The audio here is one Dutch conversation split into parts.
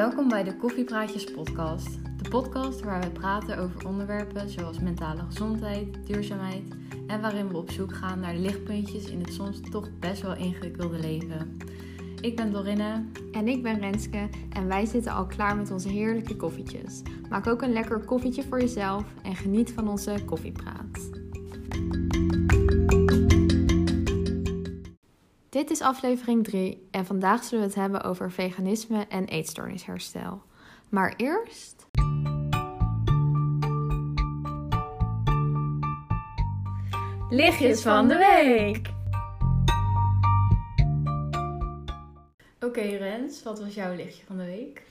Welkom bij de Koffiepraatjes podcast. De podcast waar we praten over onderwerpen zoals mentale gezondheid, duurzaamheid en waarin we op zoek gaan naar lichtpuntjes in het soms toch best wel ingewikkelde leven. Ik ben Dorinne. En ik ben Renske en wij zitten al klaar met onze heerlijke koffietjes. Maak ook een lekker koffietje voor jezelf en geniet van onze koffiepraat. Dit is aflevering 3 en vandaag zullen we het hebben over veganisme en eetstoornisherstel. Maar eerst. Lichtjes van de week! Oké Rens, wat was jouw lichtje van de week?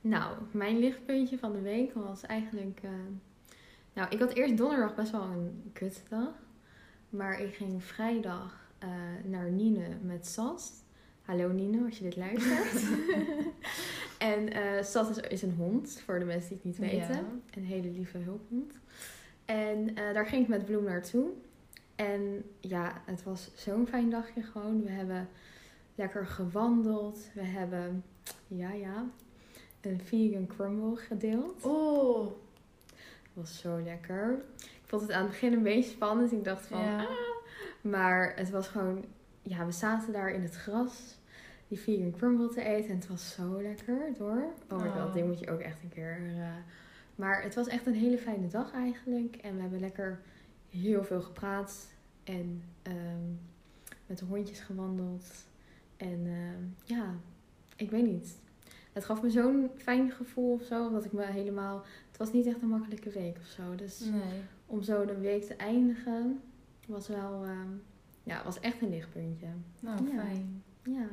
Nou, mijn lichtpuntje van de week was eigenlijk. eh, Nou, ik had eerst donderdag best wel een kutdag. Maar ik ging vrijdag eh, naar Nine met Sas. Hallo Nine, als je dit luistert. en eh Sas is, is een hond, voor de mensen die het niet weten. Ja. Een hele lieve hulphond. En eh, daar ging ik met Bloem naartoe. En ja, het was zo'n fijn dagje gewoon. We hebben lekker gewandeld. We hebben, ja ja, een vegan crumble gedeeld. Oh, Het was zo lekker. Ik vond het aan het begin een beetje spannend. Ik dacht van, Ja. ah. Maar het was gewoon, ja, we zaten daar in het gras die vegan crumble te eten. En het was zo lekker door. Oh my Oh. god, die moet je ook echt een keer. eh, maar het was echt een hele fijne dag eigenlijk. En we hebben lekker heel veel gepraat. En ehm, met de hondjes gewandeld. En ehm, ja, ik weet niet. Het gaf me zo'n fijn gevoel of zo. Dat ik me helemaal. Het was niet echt een makkelijke week of zo. Dus nee. om zo de week te eindigen was wel. ehm, ja, was echt een lichtpuntje. Nou, Ja. fijn. Ja.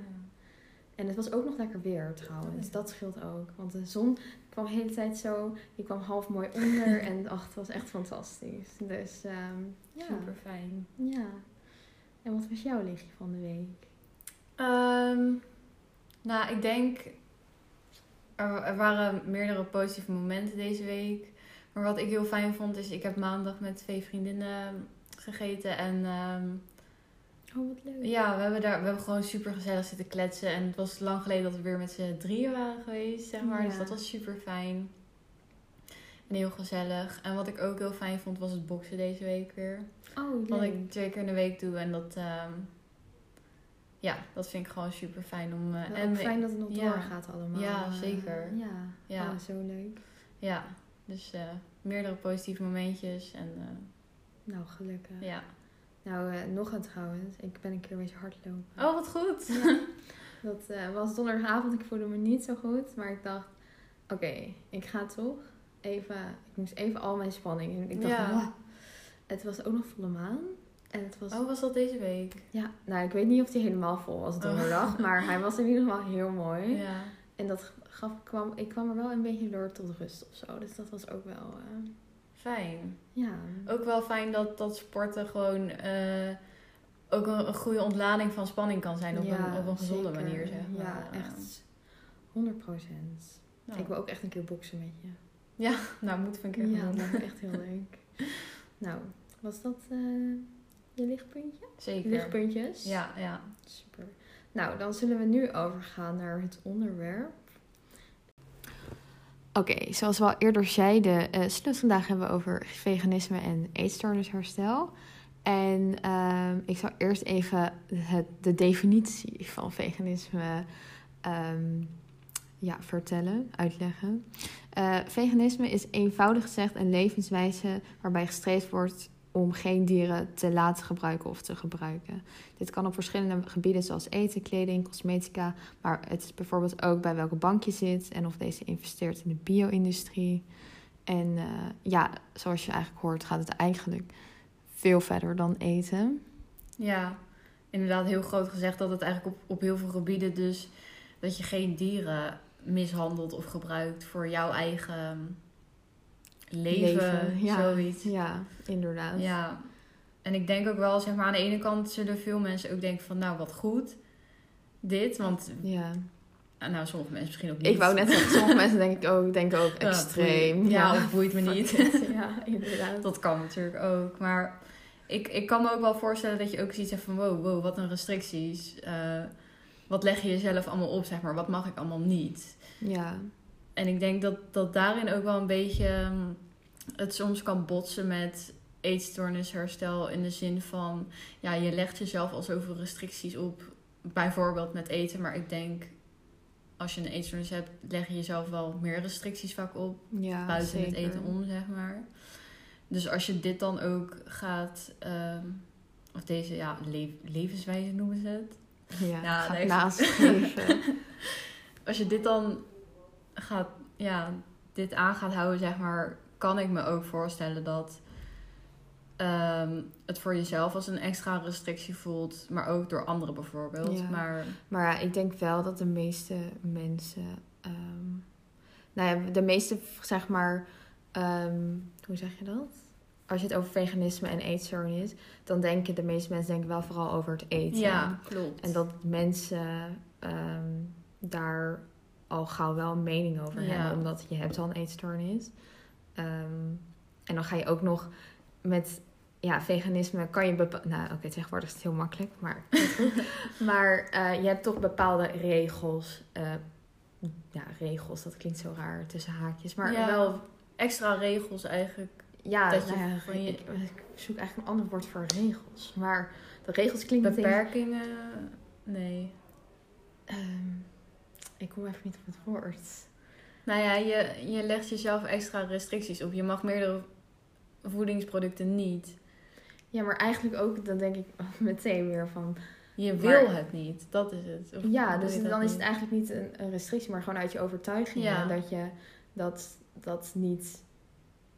En het was ook nog lekker weer trouwens. Dat scheelt ook. Want de zon kwam de hele tijd zo. Die kwam half mooi onder. en ach, het was echt fantastisch. Dus ehm, ja. Super fijn. ja. En wat was jouw lichtje van de week? Ehm, nou, ik denk. Er, er waren meerdere positieve momenten deze week. Maar wat ik heel fijn vond, is ik heb maandag met twee vriendinnen gegeten. En ehm, Oh, wat leuk. ja, we hebben daar we hebben gewoon super gezellig zitten kletsen. En het was lang geleden dat we weer met z'n drieën waren geweest, zeg maar. Ja. Dus dat was super fijn. En heel gezellig. En wat ik ook heel fijn vond, was het boksen deze week weer. Oh, Wat leuk. ik twee keer in de week doe. En dat, ehm, ja, dat vind ik gewoon super fijn om. eh, en ook fijn dat het nog ja. doorgaat allemaal. Ja, Eh, zeker. Ja, Ja. Oh, zo leuk. Ja, dus eh, meerdere positieve momentjes. En Nou, gelukkig. ja. Nou, eh, nog een trouwens. Ik ben een keer wezen hardlopen. Oh, wat goed. Ja. Dat eh, was donderdagavond. Ik voelde me niet zo goed. Maar ik dacht, oké, ik ga toch even... Ik moest even al mijn spanning. Ik dacht, Ja. "Ah." het was ook nog volle maan. En het was... Oh, was dat deze week? Ja, nou, ik weet niet of die helemaal vol was donderdag. Maar hij was in ieder geval heel mooi. Ja. En dat gaf, kwam, ik kwam er wel een beetje door tot rust of zo. Dus dat was ook wel... eh, Fijn. ja. Ook wel fijn dat, dat sporten gewoon eh, ook een, een goede ontlading van spanning kan zijn op, Ja, een, op een gezonde zeker. manier, zeg maar. Ja, echt. 100 procent. nou. Ik wil ook echt een keer boksen met je. Ja, nou moeten we een keer Ja, dat echt heel leuk. Nou, was dat eh, je lichtpuntje? Zeker. Lichtpuntjes? Ja, ja. Super. Nou, dan zullen we nu overgaan naar het onderwerp. Oké, zoals we al eerder zeiden, we het vandaag hebben over veganisme en eetstoornisherstel. En ehm, ik zal eerst even het, de definitie van veganisme ehm, ja, vertellen, uitleggen. Eh, veganisme is eenvoudig gezegd een levenswijze waarbij gestreefd wordt om geen dieren te laten gebruiken of te gebruiken. Dit kan op verschillende gebieden zoals eten, kleding, cosmetica, maar het is bijvoorbeeld ook bij welke bank je zit en of deze investeert in de bio-industrie. En eh, ja, zoals je eigenlijk hoort, gaat het eigenlijk veel verder dan eten. Ja, inderdaad heel groot gezegd dat het eigenlijk op, op heel veel gebieden dus... dat je geen dieren mishandelt of gebruikt voor jouw eigen leven, ja. zoiets. Ja, inderdaad. Ja, en ik denk ook wel, zeg maar, aan de ene kant zullen veel mensen ook denken van, nou, wat goed, dit. Want, ja. nou, sommige mensen misschien ook niet. Ik wou net zeggen, sommige mensen denken ook, denken ook Ja, extreem. boeit- ja, of boeit me niet. Ja, inderdaad. Dat kan natuurlijk ook. Maar ik, ik kan me ook wel voorstellen dat je ook zoiets hebt van, wow, wow, wat een restricties. Eh, wat leg je jezelf allemaal op, zeg maar? Wat mag ik allemaal niet? Ja. En ik denk dat, dat daarin ook wel een beetje ehm, het soms kan botsen met eetstoornisherstel. In de zin van, ja, je legt jezelf al zoveel restricties op. Bijvoorbeeld met eten. Maar ik denk, als je een eetstoornis hebt, leg je jezelf wel meer restricties vaak op. Ja, buiten zeker. het eten om, zeg maar. Dus als je dit dan ook gaat, ehm, of deze ja, le- levenswijze noemen ze het. Ja, Ja, gaat nee. nastreven. Als je dit dan gaat, ja, dit aan gaat houden, zeg maar, kan ik me ook voorstellen dat ehm, het voor jezelf als een extra restrictie voelt, maar ook door anderen bijvoorbeeld. Ja. Maar Maar ja, ik denk wel dat de meeste mensen. ehm, nou ja, de meeste, zeg maar. ehm, hoe zeg je dat? Als je het over veganisme en eetstoornis, dan denken de meeste mensen denken wel vooral over het eten. ja, klopt. En dat mensen daar al gauw wel een mening over Ja. hebben, omdat je hebt al een eetstoornis. Ehm, en dan ga je ook nog met ja, veganisme kan je bepaalde. Nou, oké, tegenwoordig is het heel makkelijk, maar. maar eh, je hebt toch bepaalde regels. eh, ja, regels, dat klinkt zo raar tussen haakjes. Maar Ja. wel, extra regels eigenlijk. ja, Dat nou van je- ik, ik zoek eigenlijk een ander woord voor regels. Maar de regels klinken meteen- Beperkingen, nee. Ehm, ik kom even niet op het woord. Nou ja, je, je legt jezelf extra restricties op. Je mag meerdere voedingsproducten niet. Ja, maar eigenlijk ook, dan denk ik meteen weer van... Je Maar- wil het niet, dat is het. Of ja, dus dan is het eigenlijk niet een, een restrictie, maar gewoon uit je overtuiging. Ja. Dat je dat, dat niet,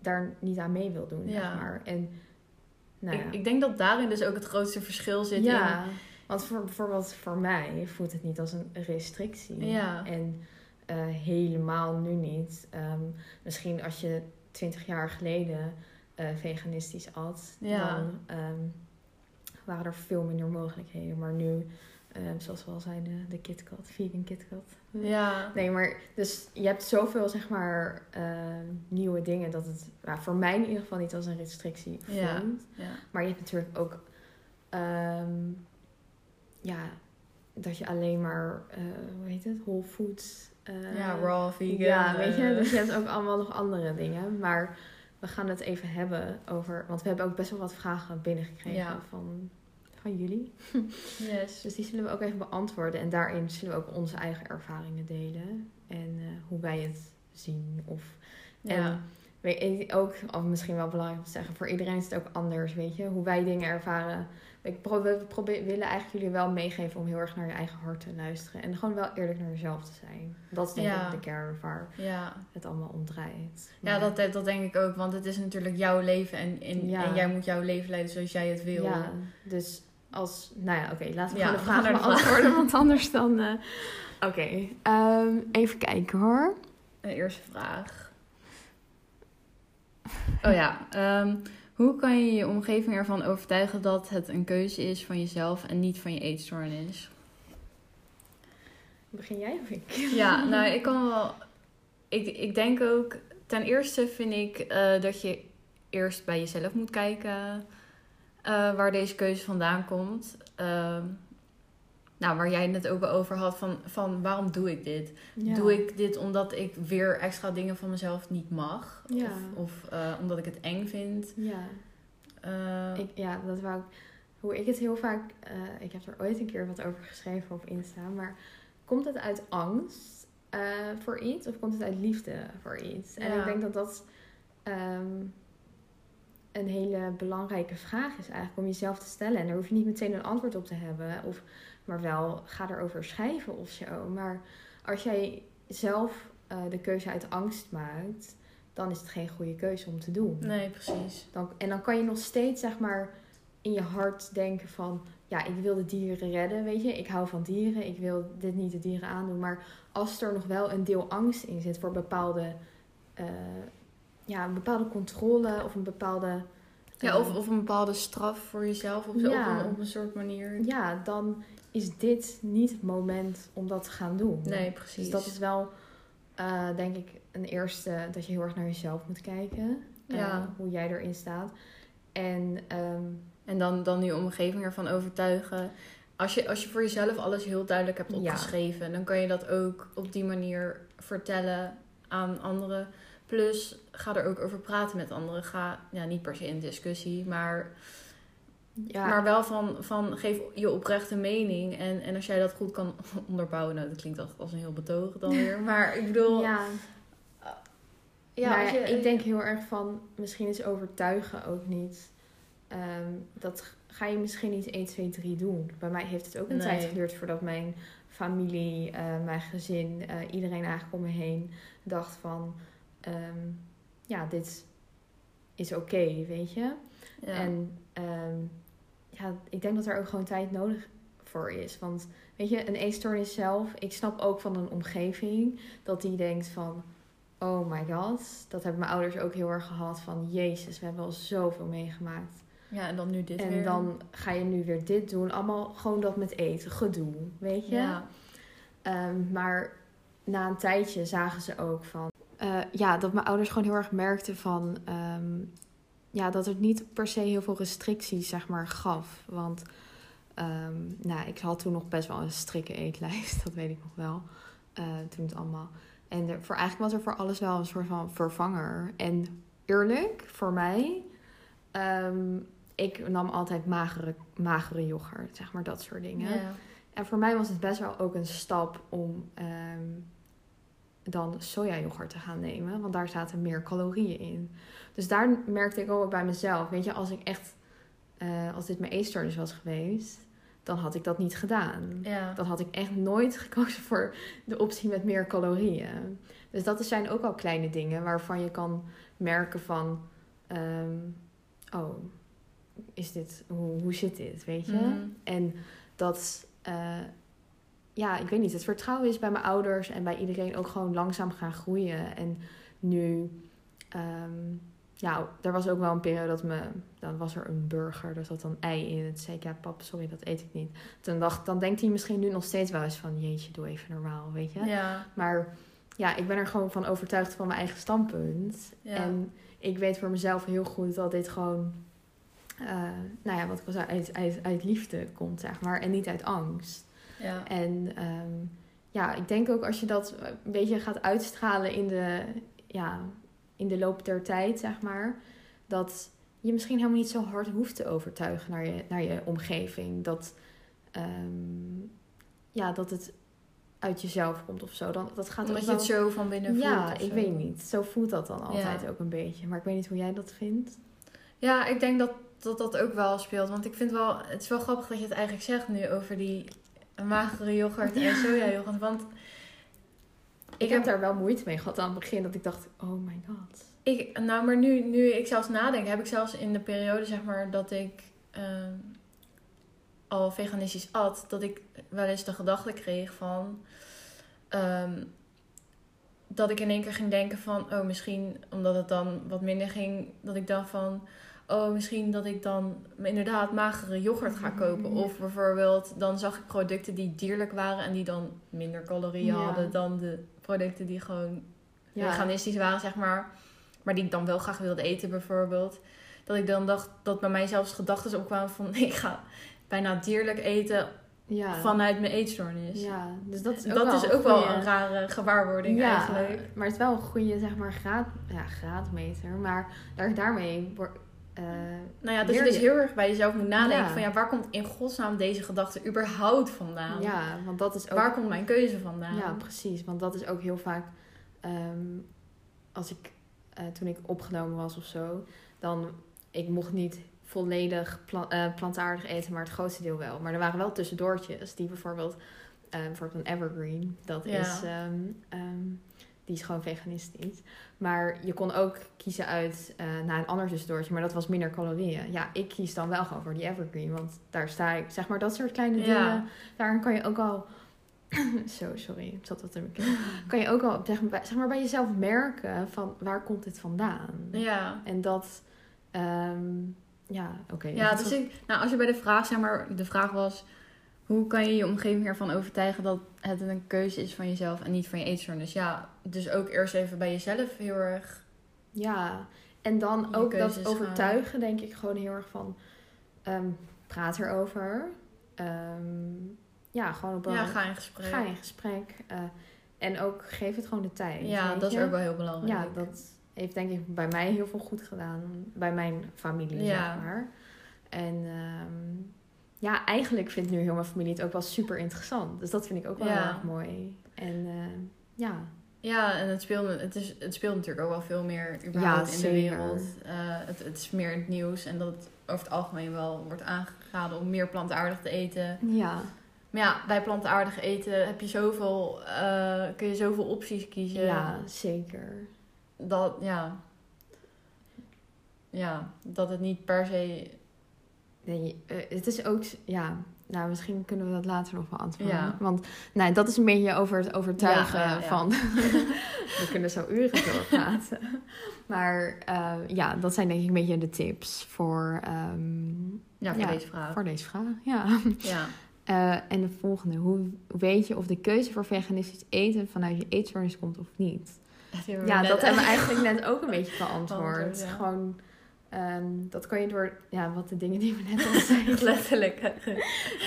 daar niet aan mee wil doen, Ja. zeg maar. En, nou ja. ik, ik denk dat daarin dus ook het grootste verschil zit ja, want voor, bijvoorbeeld voor mij voelt het niet als een restrictie. Ja. En eh, helemaal nu niet. Ehm, misschien als je twintig jaar geleden eh, veganistisch at, Ja. dan ehm, waren er veel minder mogelijkheden. Maar nu, ehm, zoals we al zeiden, de KitKat, vegan KitKat. Ja, Nee, maar dus je hebt zoveel, zeg maar, nieuwe dingen dat het nou, voor mij in ieder geval niet als een restrictie voelt. Ja. ja. Maar je hebt natuurlijk ook, ja, dat je alleen maar, eh, hoe heet het, whole foods. Ja, raw, vegan. Ja, weet je, eh, dus je hebt ook allemaal nog andere dingen. Maar we gaan het even hebben over, want we hebben ook best wel wat vragen binnengekregen Ja. van, van jullie. yes. Dus die zullen we ook even beantwoorden. En daarin zullen we ook onze eigen ervaringen delen. En eh, hoe wij het zien. Of, Ja. En weet je, ook, of misschien wel belangrijk om te zeggen, voor iedereen is het ook anders, weet je. Hoe wij dingen ervaren. Ik pro- we willen eigenlijk jullie wel meegeven om heel erg naar je eigen hart te luisteren. En gewoon wel eerlijk naar jezelf te zijn. Dat is denk Ja. ik de kern waar ja. het allemaal om draait. Ja, Maar- dat, dat denk ik ook. Want het is natuurlijk jouw leven. En, en, Ja. en jij moet jouw leven leiden zoals jij het wil. Ja, dus als... Nou ja, oké, laten we de vraag naar de beantwoorden. Want anders dan... eh, Oké, ehm, even kijken hoor. Een eerste vraag. Oh ja. ehm, hoe kan je je omgeving ervan overtuigen dat het een keuze is van jezelf en niet van je eetstoornis? Begin jij of ik? Ja, nou, ik kan wel. Ik, ik denk ook. Ten eerste vind ik eh, dat je eerst bij jezelf moet kijken eh, waar deze keuze vandaan komt. Ehm, nou, waar jij het net ook over had van, van waarom doe ik dit? Ja. Doe ik dit omdat ik weer extra dingen van mezelf niet mag? Ja. Of, of eh, omdat ik het eng vind? Ja, Eh, ik, ja, dat wou ik... Hoe ik het heel vaak... eh, ik heb er ooit een keer wat over geschreven op Insta. Maar komt het uit angst voor iets? Of komt het uit liefde voor iets? En ik denk dat dat... ehm, een hele belangrijke vraag is eigenlijk om jezelf te stellen. En daar hoef je niet meteen een antwoord op te hebben. Of, maar wel, ga erover schrijven of zo. Maar als jij zelf eh, de keuze uit angst maakt, dan is het geen goede keuze om te doen. nee, precies. Dan, en dan kan je nog steeds, zeg maar, in je hart denken van... Ja, ik wil de dieren redden, weet je. Ik hou van dieren. Ik wil dit niet de dieren aandoen. Maar als er nog wel een deel angst in zit voor bepaalde... eh, ja, een bepaalde controle of een bepaalde... Ja, eh, of, of een bepaalde straf voor jezelf of zo, Ja. op, een, op een soort manier. Ja, dan is dit niet het moment om dat te gaan doen. Nee, precies. Dus dat is wel, eh, denk ik, een eerste... Dat je heel erg naar jezelf moet kijken. eh, Ja. hoe jij erin staat. En... ehm, En dan, dan je omgeving ervan overtuigen. als je, als je voor jezelf alles heel duidelijk hebt Ja. opgeschreven, dan kan je dat ook op die manier vertellen aan anderen. Plus, ga er ook over praten met anderen. Ga ja, niet per se in discussie, maar, Ja, maar wel van, van geef je oprechte mening. En, en als jij dat goed kan onderbouwen, nou, dat klinkt als een heel betoog dan weer. Maar ik bedoel, ja. ja, je- ik denk heel erg van, misschien is overtuigen ook niet. ehm, dat ga je misschien niet 1, 2, 3 doen. Bij mij heeft het ook een Nee. tijd geduurd voordat mijn familie, eh, mijn gezin, eh, iedereen eigenlijk om me heen dacht van, ehm, ja, dit is oké, weet je. ja. En ehm, ja, ik denk dat er ook gewoon tijd nodig voor is. Want weet je, een eetstoornis zelf, ik snap ook van een omgeving dat die denkt van, oh my god, dat hebben mijn ouders ook heel erg gehad van, jezus, we hebben al zoveel meegemaakt. ja, en dan nu dit en weer. dan ga je nu weer dit doen, allemaal gewoon dat met eten, gedoe, weet je. Ja, Ehm, maar na een tijdje zagen ze ook van. eh, ja, dat mijn ouders gewoon heel erg merkten van. ehm, ja, dat het niet per se heel veel restricties, zeg maar, gaf. Want. ehm, nou, ik had toen nog best wel een strikke eetlijst, dat weet ik nog wel. eh, toen het allemaal. En er, voor, eigenlijk was er voor alles wel een soort van vervanger. En eerlijk, voor mij. ehm, ik nam altijd magere, magere yoghurt, zeg maar, dat soort dingen. En voor mij was het best wel ook een stap om ehm, dan sojayoghurt te gaan nemen. Want daar zaten meer calorieën in. Dus daar merkte ik ook bij mezelf. Weet je, als ik echt... eh, als dit mijn eetstoornis was geweest... dan had ik dat niet gedaan. ja. Dan had ik echt nooit gekozen voor de optie met meer calorieën. Dus dat zijn ook al kleine dingen waarvan je kan merken van... ehm, oh, is dit, hoe, hoe zit dit, weet je? Mhm. En dat, eh, ja, ik weet niet, het vertrouwen is bij mijn ouders en bij iedereen ook gewoon langzaam gaan groeien. En nu, ehm, ja, er was ook wel een periode dat me, dan was er een burger, er zat dan ei in. Toen zei ik, ja pap, sorry, dat eet ik niet. Toen dacht, dan denkt hij misschien nu nog steeds wel eens van, jeetje, doe even normaal, weet je. ja. Maar ja, ik ben er gewoon van overtuigd van mijn eigen standpunt. Ja. En ik weet voor mezelf heel goed dat dit gewoon, eh, nou ja, wat ik al zei, uit, uit, uit liefde komt, zeg maar. En niet uit angst. Ja. En ehm, ja, ik denk ook als je dat een beetje gaat uitstralen in de, ja, in de loop der tijd, zeg maar. Dat je misschien helemaal niet zo hard hoeft te overtuigen naar je, naar je omgeving. Dat, ehm, ja, dat het uit jezelf komt of zo. Dan, dat gaat Omdat ook je wel... het zo van binnen voelt. Ja, ik weet niet. Zo voelt dat dan altijd Ja. ook een beetje. Maar ik weet niet hoe jij dat vindt. Ja, ik denk dat, dat dat ook wel speelt. Want ik vind wel, het is wel grappig dat je het eigenlijk zegt nu over die magere yoghurt en soja yoghurt. Want Ik, heb daar wel moeite mee gehad aan het begin. Dat ik dacht, oh my god. ik, nou, maar nu, nu ik zelfs nadenk, heb ik zelfs in de periode zeg maar dat ik ehm, al veganistisch at, dat ik wel eens de gedachte kreeg van ehm, dat ik in één keer ging denken van, oh misschien omdat het dan wat minder ging, dat ik dacht van, oh misschien dat ik dan inderdaad magere yoghurt ga kopen. Of bijvoorbeeld dan zag ik producten die dierlijk waren en die dan minder calorieën Ja. hadden dan de producten die gewoon Ja. veganistisch waren, zeg maar. Maar die ik dan wel graag wilde eten, bijvoorbeeld. Dat ik dan dacht dat bij mij zelfs gedachten opkwamen van ik ga bijna dierlijk eten Ja. vanuit mijn eetstoornis. Ja, dus dat is ook dat wel is een ook wel een rare gewaarwording ja, eigenlijk. maar het is wel een goede, zeg maar, graad, ja, graadmeter. Maar daar, daarmee eh, Nou ja, dat je dus heel erg bij jezelf moet nadenken Ja. van ja, waar komt in godsnaam deze gedachte überhaupt vandaan? ja, want dat is ook... Waar komt mijn keuze vandaan? Ja, precies. Want dat is ook heel vaak... ehm, als ik... eh, toen ik opgenomen was of zo... Dan... Ik mocht niet volledig pla- eh, plantaardig eten, maar het grootste deel wel. Maar er waren wel tussendoortjes. Die bijvoorbeeld... bijvoorbeeld een evergreen. Dat Ja. is... ehm, ehm, die is gewoon veganistisch. Maar je kon ook kiezen uit eh naar een ander tussendoortje. Maar dat was minder calorieën. Ja, ik kies dan wel gewoon voor die evergreen. Want daar sta ik... Zeg maar dat soort kleine Ja. dingen. Daarin kan je ook al... Zo, sorry. Ik zat wat in mijn kan je ook al zeg maar, bij- zeg maar bij jezelf merken van waar komt dit vandaan? Ja. En dat, ehm, ja, oké. Ja, Dat dus ik, nou, als je bij de vraag, zeg maar, de vraag was: hoe kan je je omgeving ervan overtuigen dat het een keuze is van jezelf en niet van je eetstoornis? Ja, dus ook eerst even bij jezelf heel erg. Ja, en dan ook dat overtuigen, denk ik gewoon heel erg van, ehm, praat erover. ehm, ja, gewoon op een... Ja, ga in gesprek. ga in gesprek. eh, en ook geef het gewoon de tijd. Ja, dat is ook wel heel belangrijk. Ja, dat heeft denk ik bij mij heel veel goed gedaan. Bij mijn familie, Ja. zeg maar. En ehm, ja, eigenlijk vindt nu heel mijn familie het ook wel super interessant. Dus dat vind ik ook wel Ja. heel erg mooi. En eh, ja, Ja, en het speelt, het, is, het speelt natuurlijk ook wel veel meer überhaupt Ja, in de wereld. Eh, het, het is meer in het nieuws en dat het over het algemeen wel wordt aangeraden om meer plantaardig te eten. ja, Maar ja, bij plantaardig eten heb je zoveel, eh, kun je zoveel opties kiezen. ja, zeker. Dat, ja. Ja, dat het niet per se... Nee, eh, het is ook, ja, nou misschien kunnen we dat later nog beantwoorden. Ja. Want nou, dat is een beetje over het overtuigen Ja, ja, ja. van, we kunnen zo uren doorpraten. maar eh, ja, dat zijn denk ik een beetje de tips voor, ehm, Ja, voor deze vraag. voor deze vraag. Ja. Ja. Eh, en de volgende, hoe weet je of de keuze voor veganistisch eten vanuit je eetstoornis komt of niet? Ja, dat hebben we eigenlijk net ook een beetje beantwoord. Gewoon, ehm, dat kan je door, ja, wat de dingen die we net al zeiden. Letterlijk.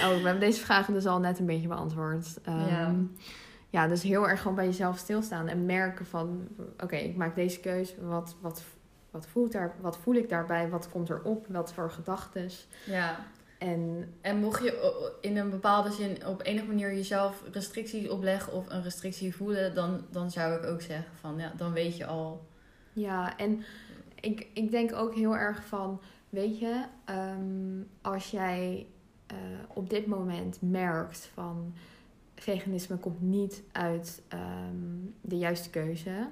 Oh, we hebben deze vragen dus al net een beetje beantwoord. Ehm, Ja. ja, dus heel erg gewoon bij jezelf stilstaan en merken van... Oké, ik maak deze keuze. Wat, wat, wat, voelt daar, wat voel ik daarbij? Wat komt erop? Wat voor gedachten? Ja. En En mocht je in een bepaalde zin op enige manier jezelf restricties opleggen of een restrictie voelen, dan, dan zou ik ook zeggen van ja, dan weet je al. ja, en ik, ik denk ook heel erg van... Weet je, ehm, als jij eh, op dit moment merkt van... Veganisme komt niet uit ehm, de juiste keuze...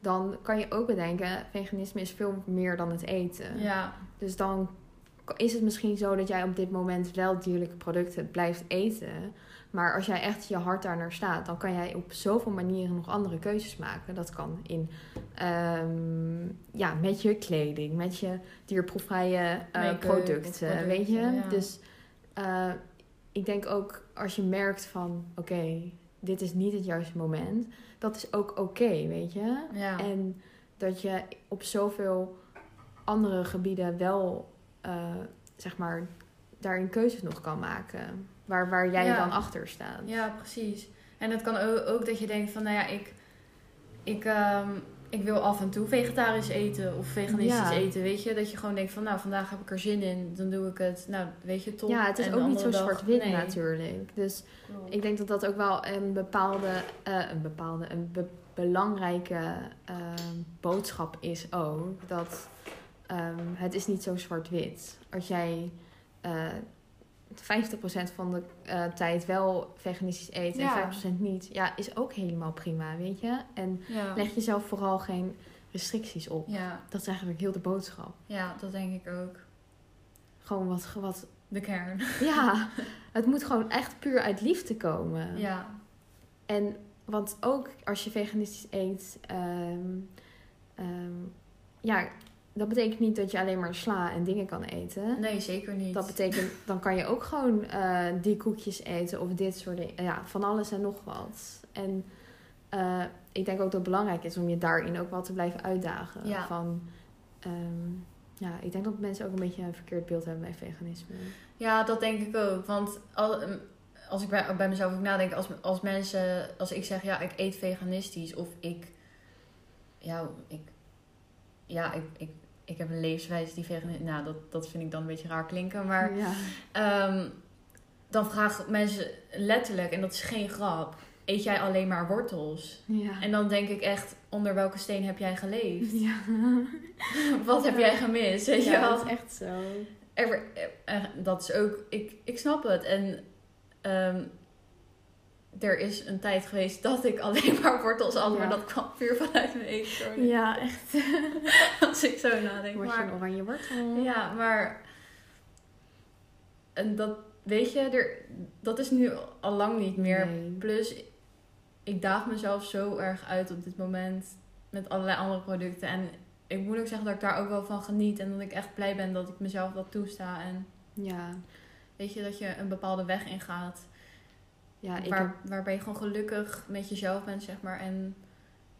Dan kan je ook bedenken, veganisme is veel meer dan het eten. Ja, Dus dan is het misschien zo dat jij op dit moment wel dierlijke producten blijft eten. Maar als jij echt je hart daar naar staat, dan kan jij op zoveel manieren nog andere keuzes maken. Dat kan in, ehm, ja, met je kleding, met je dierproefvrije eh, producten, weet je. ja. Dus eh, ik denk ook als je merkt van, oké, dit is niet het juiste moment. Dat is ook oké, weet je. ja. En dat je op zoveel andere gebieden wel, eh, zeg maar, daarin keuzes nog kan maken. Waar, waar jij Ja. dan achter staat. ja, precies. En het kan ook, ook dat je denkt van nou ja, ik, ik, ehm, ik wil af en toe vegetarisch eten of veganistisch Ja. eten, weet je. Dat je gewoon denkt van nou, vandaag heb ik er zin in, dan doe ik het. Nou, weet je, top. Ja, het is En ook niet zo zwart-wit nee. natuurlijk. Dus ik denk dat dat ook wel een bepaalde, eh, een bepaalde, een be- belangrijke ehm, boodschap is ook. Dat ehm, het is niet zo zwart-wit. Als jij 50% van de eh, tijd wel veganistisch eet Ja. en 5% niet, ja, is ook helemaal prima, weet je. En Ja. leg jezelf vooral geen restricties op. Ja, Dat is eigenlijk heel de boodschap. ja, dat denk ik ook. Gewoon wat, wat De kern. ja, het moet gewoon echt puur uit liefde komen. Ja, En want ook als je veganistisch eet, ehm, ja, dat betekent niet dat je alleen maar sla en dingen kan eten. nee, zeker niet. Dat betekent, dan kan je ook gewoon eh, die koekjes eten of dit soort dingen. Ja, van alles en nog wat. En eh, ik denk ook dat het belangrijk is om je daarin ook wel te blijven uitdagen. Ja. Van, ehm, ja, ik denk dat mensen ook een beetje een verkeerd beeld hebben bij veganisme. Ja, dat denk ik ook. Want al, als ik bij, bij mezelf ook nadenk, als, als mensen, als ik zeg ja, ik eet veganistisch of ik, ja, ik, ja, ik, ik, ik heb een levenswijze die veganistisch, nou, dat, dat vind ik dan een beetje raar klinken, maar ja. ehm, dan vragen mensen letterlijk, en dat is geen grap, eet jij alleen maar wortels? Ja. En dan denk ik echt, onder welke steen heb jij geleefd? ja. Wat heb jij gemist? Weet je ja, wel? dat is echt zo. Er, er- dat is ook, ik, ik snap het. En ehm, er is een tijd geweest dat ik alleen maar wortels at, Ja. maar dat kwam puur vanuit mijn eetstoornis. Ja, echt. Als ik zo nadenk. Word je een oranje wortel? ja, maar en dat, weet je, er, dat is nu al lang niet meer. Nee. Plus, ik daag mezelf zo erg uit op dit moment met allerlei andere producten. En ik moet ook zeggen dat ik daar ook wel van geniet. En dat ik echt blij ben dat ik mezelf dat toesta. En Ja, weet je, dat je een bepaalde weg ingaat. Ja, ik waar, heb, Waarbij je gewoon gelukkig met jezelf bent, zeg maar. En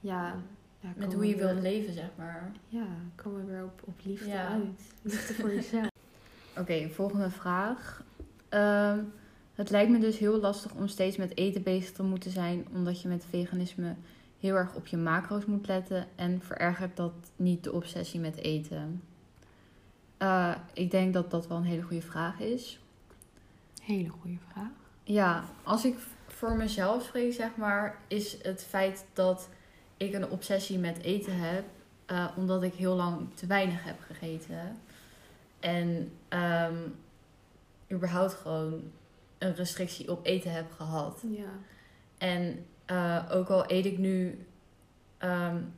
ja, ja met hoe je wilt weer- leven, zeg maar. Ja, komen we weer op, op liefde Ja. uit. Liefde voor jezelf. Oké, volgende vraag. Ehm, Het lijkt me dus heel lastig om steeds met eten bezig te moeten zijn, omdat je met veganisme heel erg op je macro's moet letten en verergert dat niet de obsessie met eten? Uh, ik denk dat dat wel een hele goede vraag is. Hele goede vraag. Ja, als ik voor mezelf spreek, zeg maar, is het feit dat ik een obsessie met eten heb, uh, omdat ik heel lang te weinig heb gegeten. En um, überhaupt gewoon een restrictie op eten heb gehad. Ja. En uh, ook al eet ik nu um,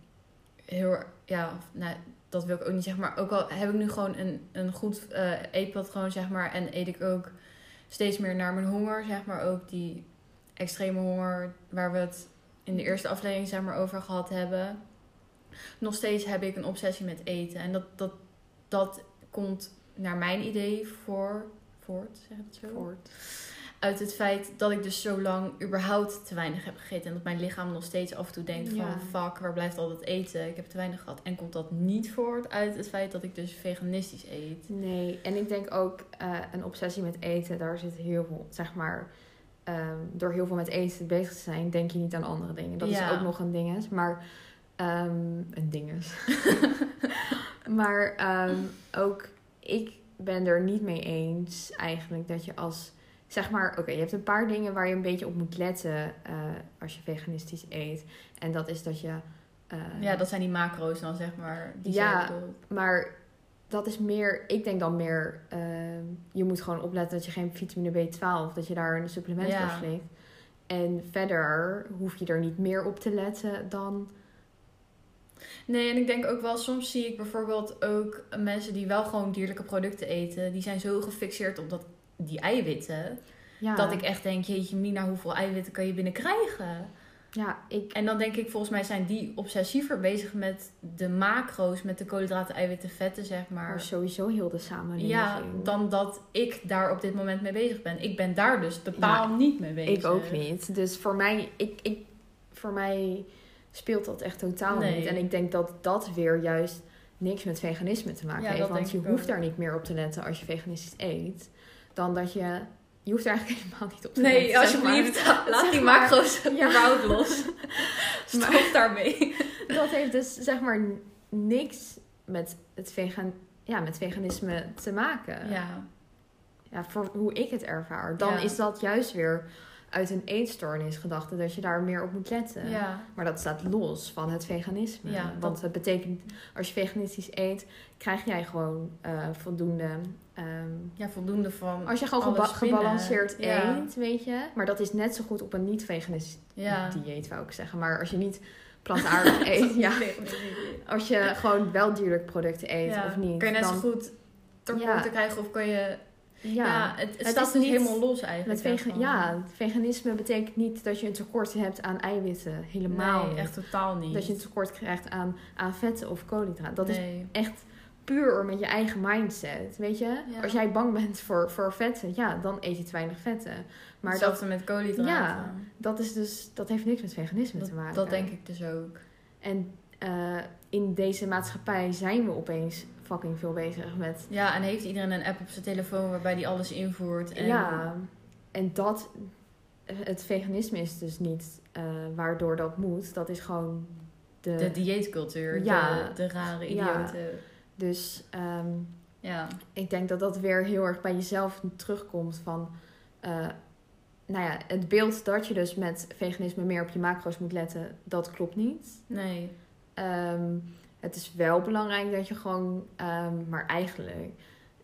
heel, ja, nou, dat wil ik ook niet zeggen, maar ook al heb ik nu gewoon een, een goed uh, eetpatroon, zeg maar, en eet ik ook steeds meer naar mijn honger, zeg maar, ook die extreme honger waar we het in de eerste aflevering, zeg maar, over gehad hebben. Nog steeds heb ik een obsessie met eten. En dat, dat, dat komt naar mijn idee voor, voort, zeg het zo? Voort uit het feit dat ik dus zo lang überhaupt te weinig heb gegeten. En dat mijn lichaam nog steeds af en toe denkt van... Fuck, waar blijft al dat eten? Ik heb te weinig gehad. En komt dat niet voort uit het feit dat ik dus veganistisch eet? Nee, en ik denk ook uh, een obsessie met eten. Daar zit heel veel, zeg maar... Um, door heel veel met eten bezig te zijn, denk je niet aan andere dingen. Dat ja. is ook nog een dinges. Maar... Um, een dinges. maar um, ook ik ben er niet mee eens eigenlijk dat je als zeg maar, oké, je hebt een paar dingen waar je een beetje op moet letten uh, als je veganistisch eet. En dat is dat je. Uh, ja, dat zijn die macro's dan, zeg maar. Die ja, maar dat is meer, ik denk dan meer, uh, je moet gewoon opletten dat je geen vitamine B12, dat je daar een supplement ja. voor slikt. En verder hoef je er niet meer op te letten dan. Nee, en ik denk ook wel, soms zie ik bijvoorbeeld ook mensen die wel gewoon dierlijke producten eten, die zijn zo gefixeerd op dat die eiwitten. Ja. Dat ik echt denk, jeetje Mina, hoeveel eiwitten kan je binnenkrijgen? Ja, ik... En dan denk ik, volgens mij zijn die obsessiever bezig met de macro's, met de koolhydraten, eiwitten, vetten, zeg maar. maar sowieso heel de samenleving. Ja, dan dat ik daar op dit moment mee bezig ben. Ik ben daar dus totaal niet mee bezig. Ik ook niet. Dus voor mij, ik, ik, voor mij speelt dat echt totaal niet. En ik denk dat dat weer juist niks met veganisme te maken heeft. Want je hoeft daar niet meer op te letten als je veganistisch eet dan dat je... Je hoeft er eigenlijk helemaal niet op te Nee, letten, alsjeblieft. Laat die macro's ja. los. Stop maar, daarmee. Dat heeft dus zeg maar niks met, het vegan, ja, met veganisme te maken. Ja. Ja, voor hoe ik het ervaar. Dan is dat juist weer uit een eetstoornis gedachte dat je daar meer op moet letten. Ja. Maar dat staat los van het veganisme. Ja, Want het betekent, als je veganistisch eet, krijg jij gewoon uh, voldoende. Um, ja, voldoende van. Als je gewoon geba gebalanceerd eet, weet je. Maar dat is net zo goed op een niet-veganistisch ja. dieet, wou ik zeggen. Maar als je niet plantaardig eet, ja. Als je gewoon wel dierlijk producten eet of niet. Kun je net zo goed tekorten krijgen of kan je ja, het, het, staat dus niet helemaal los eigenlijk. Met vegan, ja, veganisme betekent niet dat je een tekort hebt aan eiwitten. Helemaal nee, echt totaal niet. Dat je een tekort krijgt aan, aan vetten of koolhydraten. Dat is echt puur met je eigen mindset. Weet je, als jij bang bent voor, voor vetten, ja, dan eet je te weinig vetten. Maar Hetzelfde dat, met koolhydraten. Ja, dat, is dus, dat heeft niks met veganisme te maken. Dat denk ik dus ook. En uh, in deze maatschappij zijn we opeens fucking veel bezig met. Ja, en heeft iedereen een app op zijn telefoon waarbij die alles invoert? En... Ja, en dat. Het veganisme is dus niet uh, waardoor dat moet. Dat is gewoon de. De dieetcultuur. Ja, de, de rare idioten. Ja. Dus um, ja. ik denk dat dat weer heel erg bij jezelf terugkomt van. Uh, nou ja, het beeld dat je dus met veganisme meer op je macro's moet letten, dat klopt niet. Nee. Um, het is wel belangrijk dat je gewoon, um, maar eigenlijk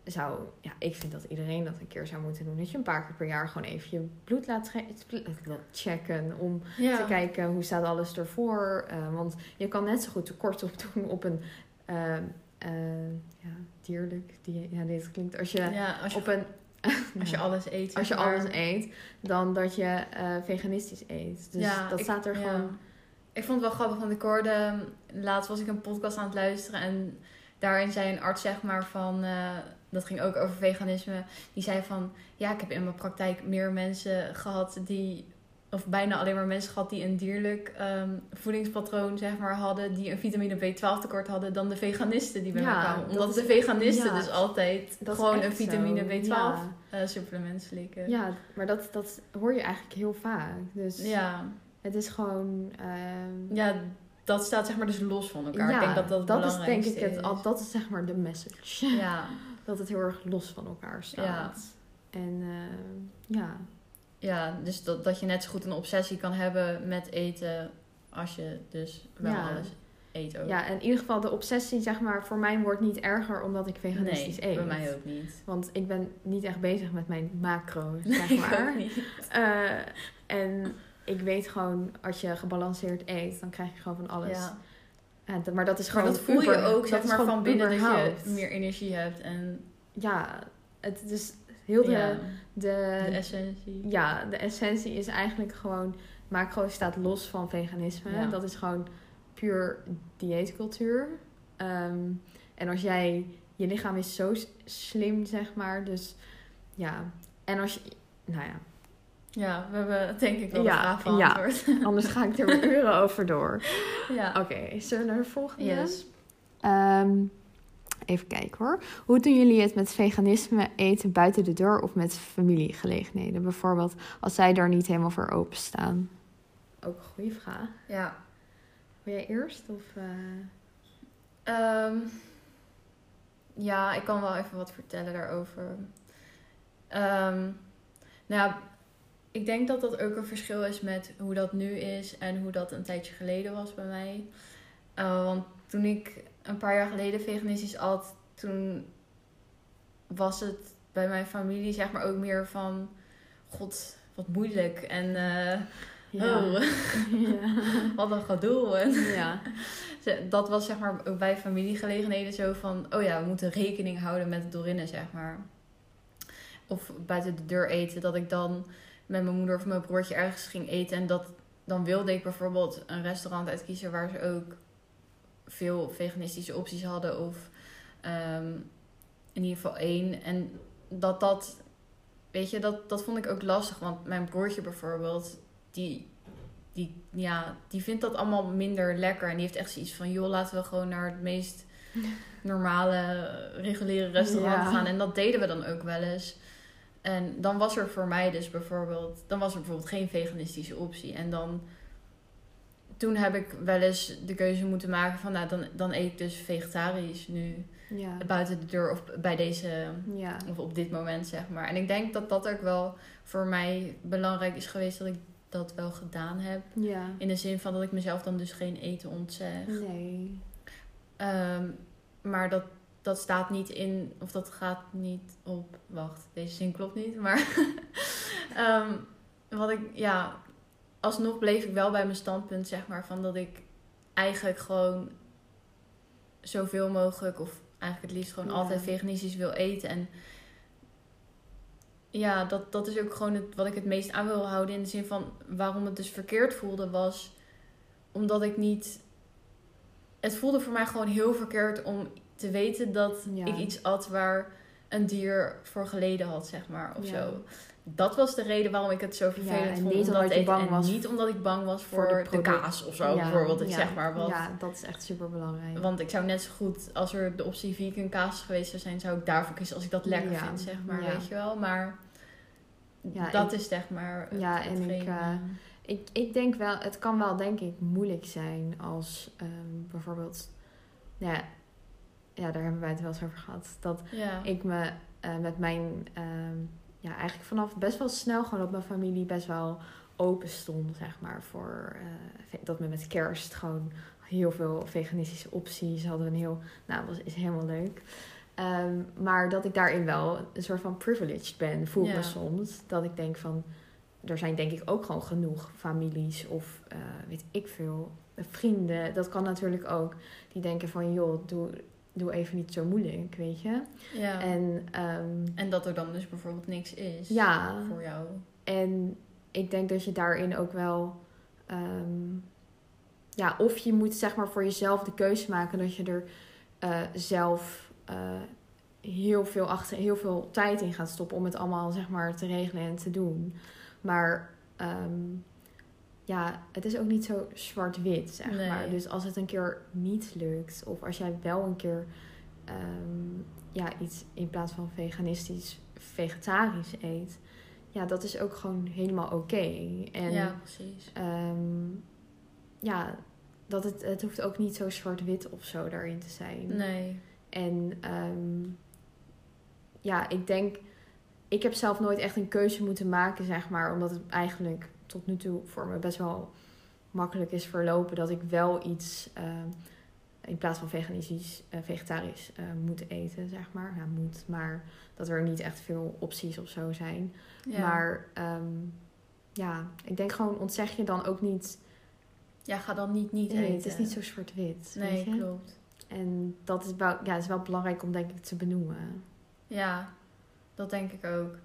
zou, ja, ik vind dat iedereen dat een keer zou moeten doen. Dat je een paar keer per jaar gewoon even je bloed laat checken. Om te kijken hoe staat alles ervoor. Uh, want je kan net zo goed tekort op doen op een uh, uh, ja, dierlijk. Die, ja, dit klinkt als je, ja, als je op een. als je alles eet. Als je alles eet, dan dat je veganistisch eet. Dus ja, dat staat er gewoon ik vond het wel grappig, want ik hoorde... Laatst was ik een podcast aan het luisteren en daarin zei een arts zeg maar van... Uh, dat ging ook over veganisme. Die zei van... Ja, ik heb in mijn praktijk meer mensen gehad die of bijna alleen maar mensen gehad die een dierlijk ehm, voedingspatroon zeg maar, hadden, die een vitamine B12 tekort hadden, dan de veganisten die bij Ja, mij kwamen. dat Omdat de veganisten ja, dus altijd gewoon een vitamine zo. B12 Ja. eh, supplement slikken. Ja, maar dat, dat hoor je eigenlijk heel vaak. Dus ja. Het is gewoon... ehm, Ja, dat staat zeg maar dus los van elkaar. ja, ik denk dat dat het is denk ik het, is. al- dat is zeg maar de message. Ja, Dat het heel erg los van elkaar staat. En ehm, ja, ja, dus dat, dat je net zo goed een obsessie kan hebben met eten als je dus wel Ja. alles eet ook. ja, en in ieder geval de obsessie zeg maar voor mij wordt niet erger omdat ik veganistisch nee, eet. bij mij ook niet. Want ik ben niet echt bezig met mijn macro's, Nee, zeg ik maar. ook niet. Eh, en ik weet gewoon, als je gebalanceerd eet, dan krijg je gewoon van alles. Ja. Maar dat is Maar gewoon dat voel je ook zeg maar gewoon van binnen dat je meer energie hebt en Ja, het is heel de, ja, de, de essentie. ja, de essentie is eigenlijk gewoon... Macro staat los van veganisme. Ja. Dat is gewoon puur dieetcultuur. Ehm, en als jij... Je lichaam is zo slim, zeg maar. Dus ja. En als je... Nou ja, Ja, we hebben denk ik wel Ja, de vraag ja. anders ga ik er weer uren over door. Ja. Oké, zullen we naar de volgende? Yes. Ehm, even kijken hoor. Hoe doen jullie het met veganisme eten buiten de deur of met familiegelegenheden? Bijvoorbeeld als zij daar niet helemaal voor openstaan. Ook een goede vraag. Ja. Wil jij eerst? Of, eh? Ehm, ja, ik kan wel even wat vertellen daarover. Ehm, nou ja, ik denk dat dat ook een verschil is met hoe dat nu is en hoe dat een tijdje geleden was bij mij. Eh, want toen ik een paar jaar geleden veganistisch at, toen was het bij mijn familie zeg maar ook meer van, god, wat moeilijk en eh, oh, ja. wat een gedoe. En ja. dat was zeg maar ook bij familiegelegenheden zo van... Oh ja, we moeten rekening houden met het dorinnen, zeg maar. Of buiten de deur eten. Dat ik dan met mijn moeder of mijn broertje ergens ging eten. En dat, dan wilde ik bijvoorbeeld een restaurant uitkiezen... waar ze ook veel veganistische opties hadden. Of ehm, in ieder geval één. En dat dat... Weet je, dat, dat vond ik ook lastig. Want mijn broertje bijvoorbeeld... Die, die, ja, die vindt dat allemaal minder lekker. En die heeft echt zoiets van... joh, laten we gewoon naar het meest normale, reguliere restaurant Ja. gaan. En dat deden we dan ook wel eens. En dan was er voor mij dus bijvoorbeeld... dan was er bijvoorbeeld geen veganistische optie. En dan... Toen heb ik wel eens de keuze moeten maken van... nou, dan, dan eet ik dus vegetarisch nu. Ja. Buiten de deur of bij deze... Ja. Of op dit moment, zeg maar. En ik denk dat dat ook wel voor mij belangrijk is geweest... dat ik dat wel gedaan heb. Ja. In de zin van dat ik mezelf dan dus geen eten ontzeg. Nee. Ehm, maar dat, dat staat niet in, of dat gaat niet op. Wacht, deze zin klopt niet. Maar ehm, wat ik, ja, alsnog bleef ik wel bij mijn standpunt, zeg maar, van dat ik eigenlijk gewoon zoveel mogelijk, of eigenlijk het liefst gewoon Ja. altijd veganistisch wil eten. En ja, dat, dat is ook gewoon het, wat ik het meest aan wil houden. In de zin van waarom het dus verkeerd voelde, was omdat ik niet. Het voelde voor mij gewoon heel verkeerd om te weten dat Ja. ik iets at waar een dier voor geleden had, zeg maar, of Ja. zo. Dat was de reden waarom ik het zo vervelend en vond. niet om dat omdat eten. bang en was niet omdat ik bang was voor voor, de kaas of zo, Ja, bijvoorbeeld. Ik zeg maar wat. Ja, dat is echt super belangrijk. Want ik zou net zo goed, als er de optie vegan kaas geweest zou zijn, zou ik daarvoor kiezen als ik dat lekker vind, zeg maar, weet je wel. Maar dat ik- is zeg maar. Ja, en ik, eh, Ik, ik denk wel, het kan wel denk ik moeilijk zijn als ehm, bijvoorbeeld, nou ja, ja, daar hebben wij het wel eens over gehad. Dat ja. ik me eh, met mijn, ehm, ja, eigenlijk vanaf best wel snel gewoon dat mijn familie best wel open stond, zeg maar, voor eh, dat we met kerst gewoon heel veel veganistische opties hadden. Een heel, nou, was is helemaal leuk. Ehm, maar dat ik daarin wel een soort van privileged ben, voel ik Ja. me soms. Dat ik denk van, er zijn denk ik ook gewoon genoeg families of eh, weet ik veel, vrienden. Dat kan natuurlijk ook. Die denken van, joh, doe, doe even niet zo moeilijk, weet je. ja. En ehm, En dat er dan dus bijvoorbeeld niks is ja, voor jou. en ik denk dat je daarin ook wel. ehm, ja, of je moet zeg maar voor jezelf de keuze maken dat je er eh, zelf eh, heel veel achter, heel veel tijd in gaat stoppen om het allemaal zeg maar te regelen en te doen. Maar ehm, ja, het is ook niet zo zwart-wit, zeg Nee. maar. Dus als het een keer niet lukt, of als jij wel een keer ehm, ja, iets in plaats van veganistisch, vegetarisch eet, ja, dat is ook gewoon helemaal oké. En ja, precies. ehm, ja, dat het, het hoeft ook niet zo zwart-wit of zo daarin te zijn. Nee. En ehm, ja, ik denk, ik heb zelf nooit echt een keuze moeten maken, zeg maar, omdat het eigenlijk tot nu toe voor me best wel makkelijk is verlopen dat ik wel iets ehm, in plaats van veganistisch, eh, vegetarisch eh, moet eten, zeg maar. Ja, moet, maar dat er niet echt veel opties of zo zijn. Ja. Maar ehm, ja, ik denk gewoon, ontzeg je dan ook niet. ja, ga dan niet niet Nee, eten. het is niet zo zwart-wit. Nee, klopt. En dat is wel, ja, is wel belangrijk om denk ik te benoemen. Ja, dat denk ik ook.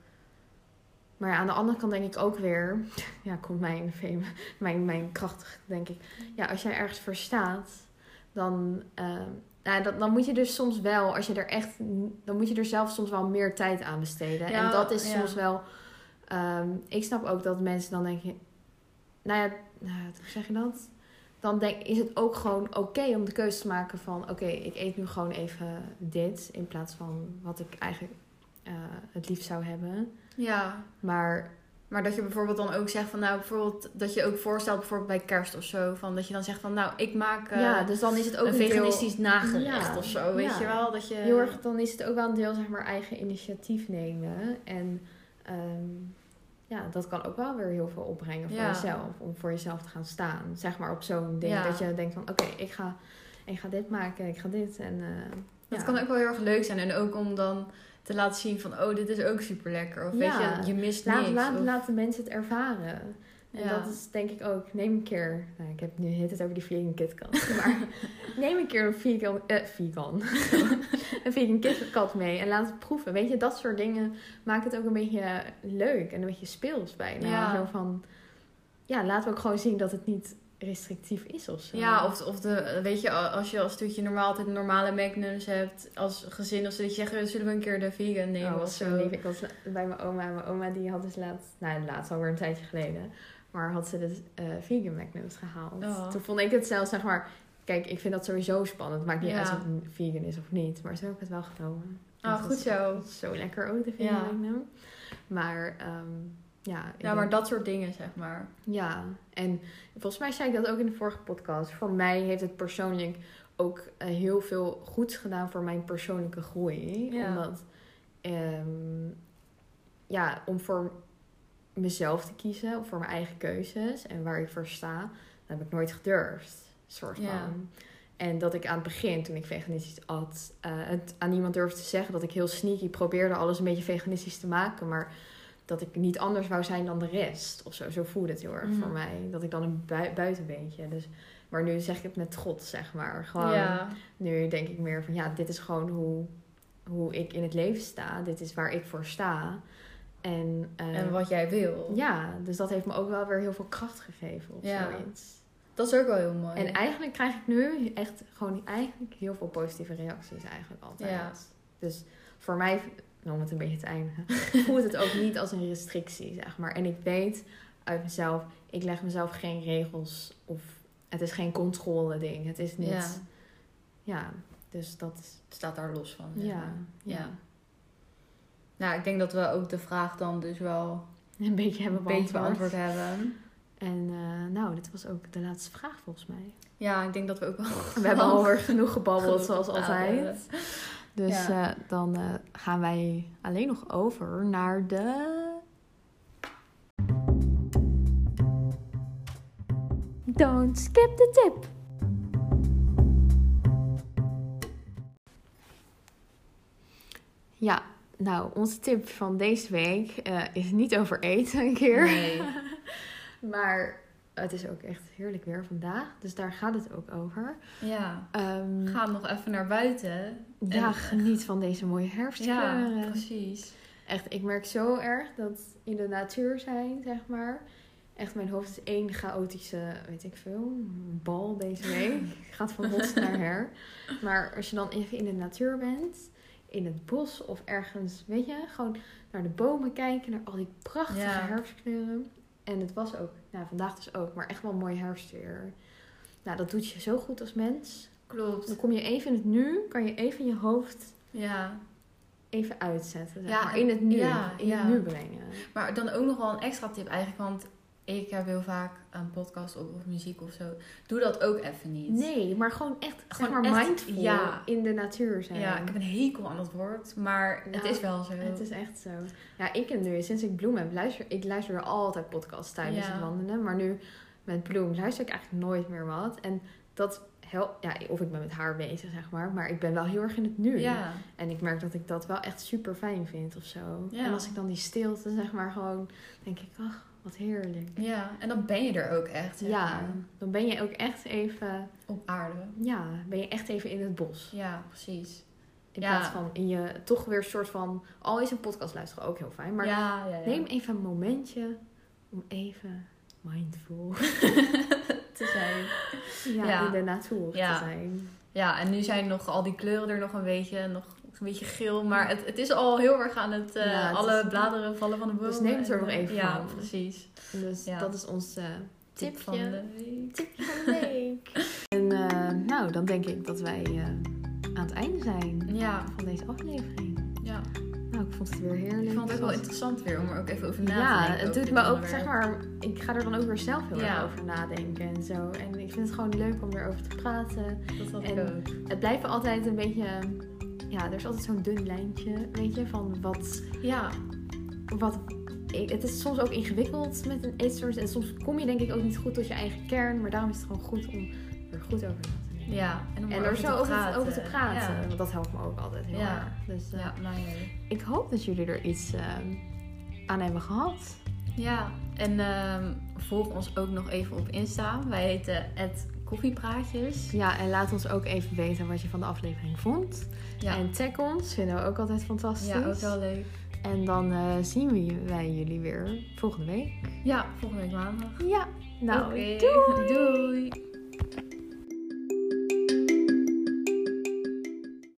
Maar ja, aan de andere kant denk ik ook weer, ja, komt mijn, fame- mijn, mijn krachtig, denk ik. Ja, als jij ergens voor staat, dan, nou, dan, dan moet je dus soms wel, als je er echt, dan moet je er zelf soms wel meer tijd aan besteden. Ja, en dat is ja. soms wel, ehm, ik snap ook dat mensen dan denken, nou ja, nou, hoe zeg je dat? Dan denk, is het ook gewoon oké om de keuze te maken van, oké, ik eet nu gewoon even dit in plaats van wat ik eigenlijk eh, het liefst zou hebben. Ja, Maar maar dat je bijvoorbeeld dan ook zegt van nou, bijvoorbeeld dat je ook voorstelt bijvoorbeeld bij kerst of zo, van dat je dan zegt van nou, ik maak eh, ja, dus dan is het ook een een deel- veganistisch nagerecht Ja, of zo, weet ja. je wel? Dat je Heel erg, dan is het ook wel een deel, zeg maar, eigen initiatief nemen. En ehm, ja, dat kan ook wel weer heel veel opbrengen voor Ja. jezelf. Om voor jezelf te gaan staan. Zeg maar op zo'n ding. Dat je denkt van, oké, ik, ga, ik ga dit maken, ik ga dit. En, eh, Dat kan ook wel heel erg leuk zijn. En ook om dan te laten zien van, oh, dit is ook super lekker. Of weet je, je mist Laat, niks. laat, Of- laat de mensen het ervaren. En Ja. dat is denk ik ook, neem een keer, nou, ik heb nu het het over die vegan KitKat, maar neem een keer een vegan, eh, vegan, een vegan KitKat mee en laat het proeven. Weet je, dat soort dingen maken het ook een beetje leuk en een beetje speels bijna. Ja. Zo van, ja, laten we ook gewoon zien dat het niet restrictief is of zo. Ja, of, of de, weet je, als je als stukje normaal altijd normale magnums hebt als gezin of zo, dat je zegt, zullen we een keer de vegan nemen Oh, of zo. lief. Ik was bij mijn oma. en Mijn oma die had dus laatst, nou laatst alweer een tijdje geleden, maar had ze de eh, vegan magnums gehaald. Oh. Toen vond ik het zelfs, zeg maar, kijk, ik vind dat sowieso spannend. Maakt niet Ja. uit of het vegan is of niet, maar zo heb ik het wel genomen. Ah, Dat goed zo. Zo lekker ook, de vegan Ja. magnum. Maar ehm, ja, Ja, maar denk- dat soort dingen, zeg maar. ja, en volgens mij zei ik dat ook in de vorige podcast. Voor mij heeft het persoonlijk ook eh, heel veel goeds gedaan voor mijn persoonlijke groei. Ja. Omdat, ehm, ja, om voor mezelf te kiezen, of voor mijn eigen keuzes en waar ik voor sta, dat heb ik nooit gedurfd. Soort Ja. van. En dat ik aan het begin, toen ik veganistisch at, eh, het aan niemand durfde te zeggen dat ik heel sneaky probeerde alles een beetje veganistisch te maken. Maar dat ik niet anders wou zijn dan de rest. Of zo, zo voelde het heel erg voor mij. Dat ik dan een bui- buitenbeentje. Dus, maar nu zeg ik het met trots, zeg maar. Gewoon, ja. Nu denk ik meer van, ja, dit is gewoon hoe, hoe ik in het leven sta. Dit is waar ik voor sta. En, eh, En wat jij wil. ja, dus dat heeft me ook wel weer heel veel kracht gegeven of Ja. zoiets. Dat is ook wel heel mooi. En eigenlijk krijg ik nu echt gewoon eigenlijk heel veel positieve reacties eigenlijk altijd. Ja. Dus voor mij, om het een beetje te eindigen, voelt het ook niet als een restrictie, zeg maar. En ik weet uit mezelf, ik leg mezelf geen regels of het is geen controle ding. Het is niet, Ja. ja, dus dat is, Het staat daar los van. ja, ja. Ja. Nou, ik denk dat we ook de vraag dan dus wel Een beetje hebben beantwoord. beantwoord hebben. En eh, nou, dit was ook de laatste vraag volgens mij. Ja, ik denk dat we ook wel... We hebben alweer genoeg gebabbeld, genoeg zoals altijd. Dus Ja. eh, dan eh, gaan wij alleen nog over naar de. Don't skip the tip. Ja, nou, onze tip van deze week eh, is niet over eten een keer. Nee. maar het is ook echt heerlijk weer vandaag, dus daar gaat het ook over. Ja. Ehm, Ga nog even naar buiten. ja, en- geniet van deze mooie herfstkleuren. Ja, precies. Echt, ik merk zo erg dat in de natuur zijn, zeg maar. Echt, mijn hoofd is één chaotische, weet ik veel, bal deze week. Gaat van hot naar her. Maar als je dan even in de natuur bent, in het bos of ergens, weet je, gewoon naar de bomen kijken, naar al die prachtige Ja. herfstkleuren. En het was ook, nou vandaag dus ook, maar echt wel een mooi herfstweer. Nou, dat doet je zo goed als mens. Klopt. Dan kom je even in het nu, kan je even je hoofd Ja. even uitzetten. Zeg Ja, maar. In het nu, ja, in ja. het nu brengen. Maar dan ook nog wel een extra tip eigenlijk, want ik heb heel vaak een podcast op of muziek of zo. Doe dat ook even niet. Nee, maar gewoon echt, Gewoon zeg maar echt, mindful ja. in de natuur zijn. Ja, ik heb een hekel aan dat woord, maar het is wel zo. Het is echt zo. Ja, ik en nu, sinds ik Bloem heb, luister ik luister altijd podcasts tijdens Ja. het wandelen. Maar nu met Bloem luister ik eigenlijk nooit meer wat. En dat helpt, ja, of ik ben met haar bezig, zeg maar. Maar ik ben wel heel erg in het nu. Ja, En ik merk dat ik dat wel echt super fijn vind of zo. Ja. En als ik dan die stilte, zeg maar, gewoon denk ik, ach, wat heerlijk. ja, en dan ben je er ook echt. zeg Ja, dan ben je ook echt even, op aarde. ja, ben je echt even in het bos. Ja, precies. In Ja. plaats van in je, toch weer een soort van, al is een podcast luisteren ook heel fijn. Maar ja. Neem even een momentje om even mindful te zijn. ja, in de natuur Ja. te zijn. Ja, en nu zijn nog al die kleuren er nog een beetje, nog een beetje geel. Maar het, het is al heel erg aan het, eh, Ja, het alle is- bladeren vallen van de bomen. Dus neem het er nog even Ja, van. precies. Dus Ja. dat is ons eh, Tip tipje, van de week. tipje van de week. en eh, nou, dan denk ik dat wij aan het einde zijn Ja, van deze aflevering. ja. Nou, ik vond het weer heerlijk. Ik vond het ook wel interessant weer om er ook even over na te Ja, denken. het over doet me ook, onderwerp. zeg maar, ik ga er dan ook weer zelf heel Ja. erg over nadenken en zo. En ik vind het gewoon leuk om erover te praten. Dat had ik ook. Het blijft altijd een beetje, ja, er is altijd zo'n dun lijntje, weet je, van wat, Ja, wat, het is soms ook ingewikkeld met een eetstoornis en soms kom je denk ik ook niet goed tot je eigen kern, maar daarom is het gewoon goed om er goed over te denken. ja. En, om En er zo over, te praten, Ja, want dat helpt me ook altijd heel Ja. erg. Dus eh, ja ook. ik hoop dat jullie er iets eh, aan hebben gehad. Ja, en ehm, volg ons ook nog even op Insta. Wij heten Koffiepraatjes. Ja, en laat ons ook even weten wat je van de aflevering vond. Ja, En tag ons, vinden we ook altijd fantastisch. ja ook wel leuk. En dan eh, zien we wij jullie weer volgende week. Ja, volgende week maandag. Ja, nou, doei! doei.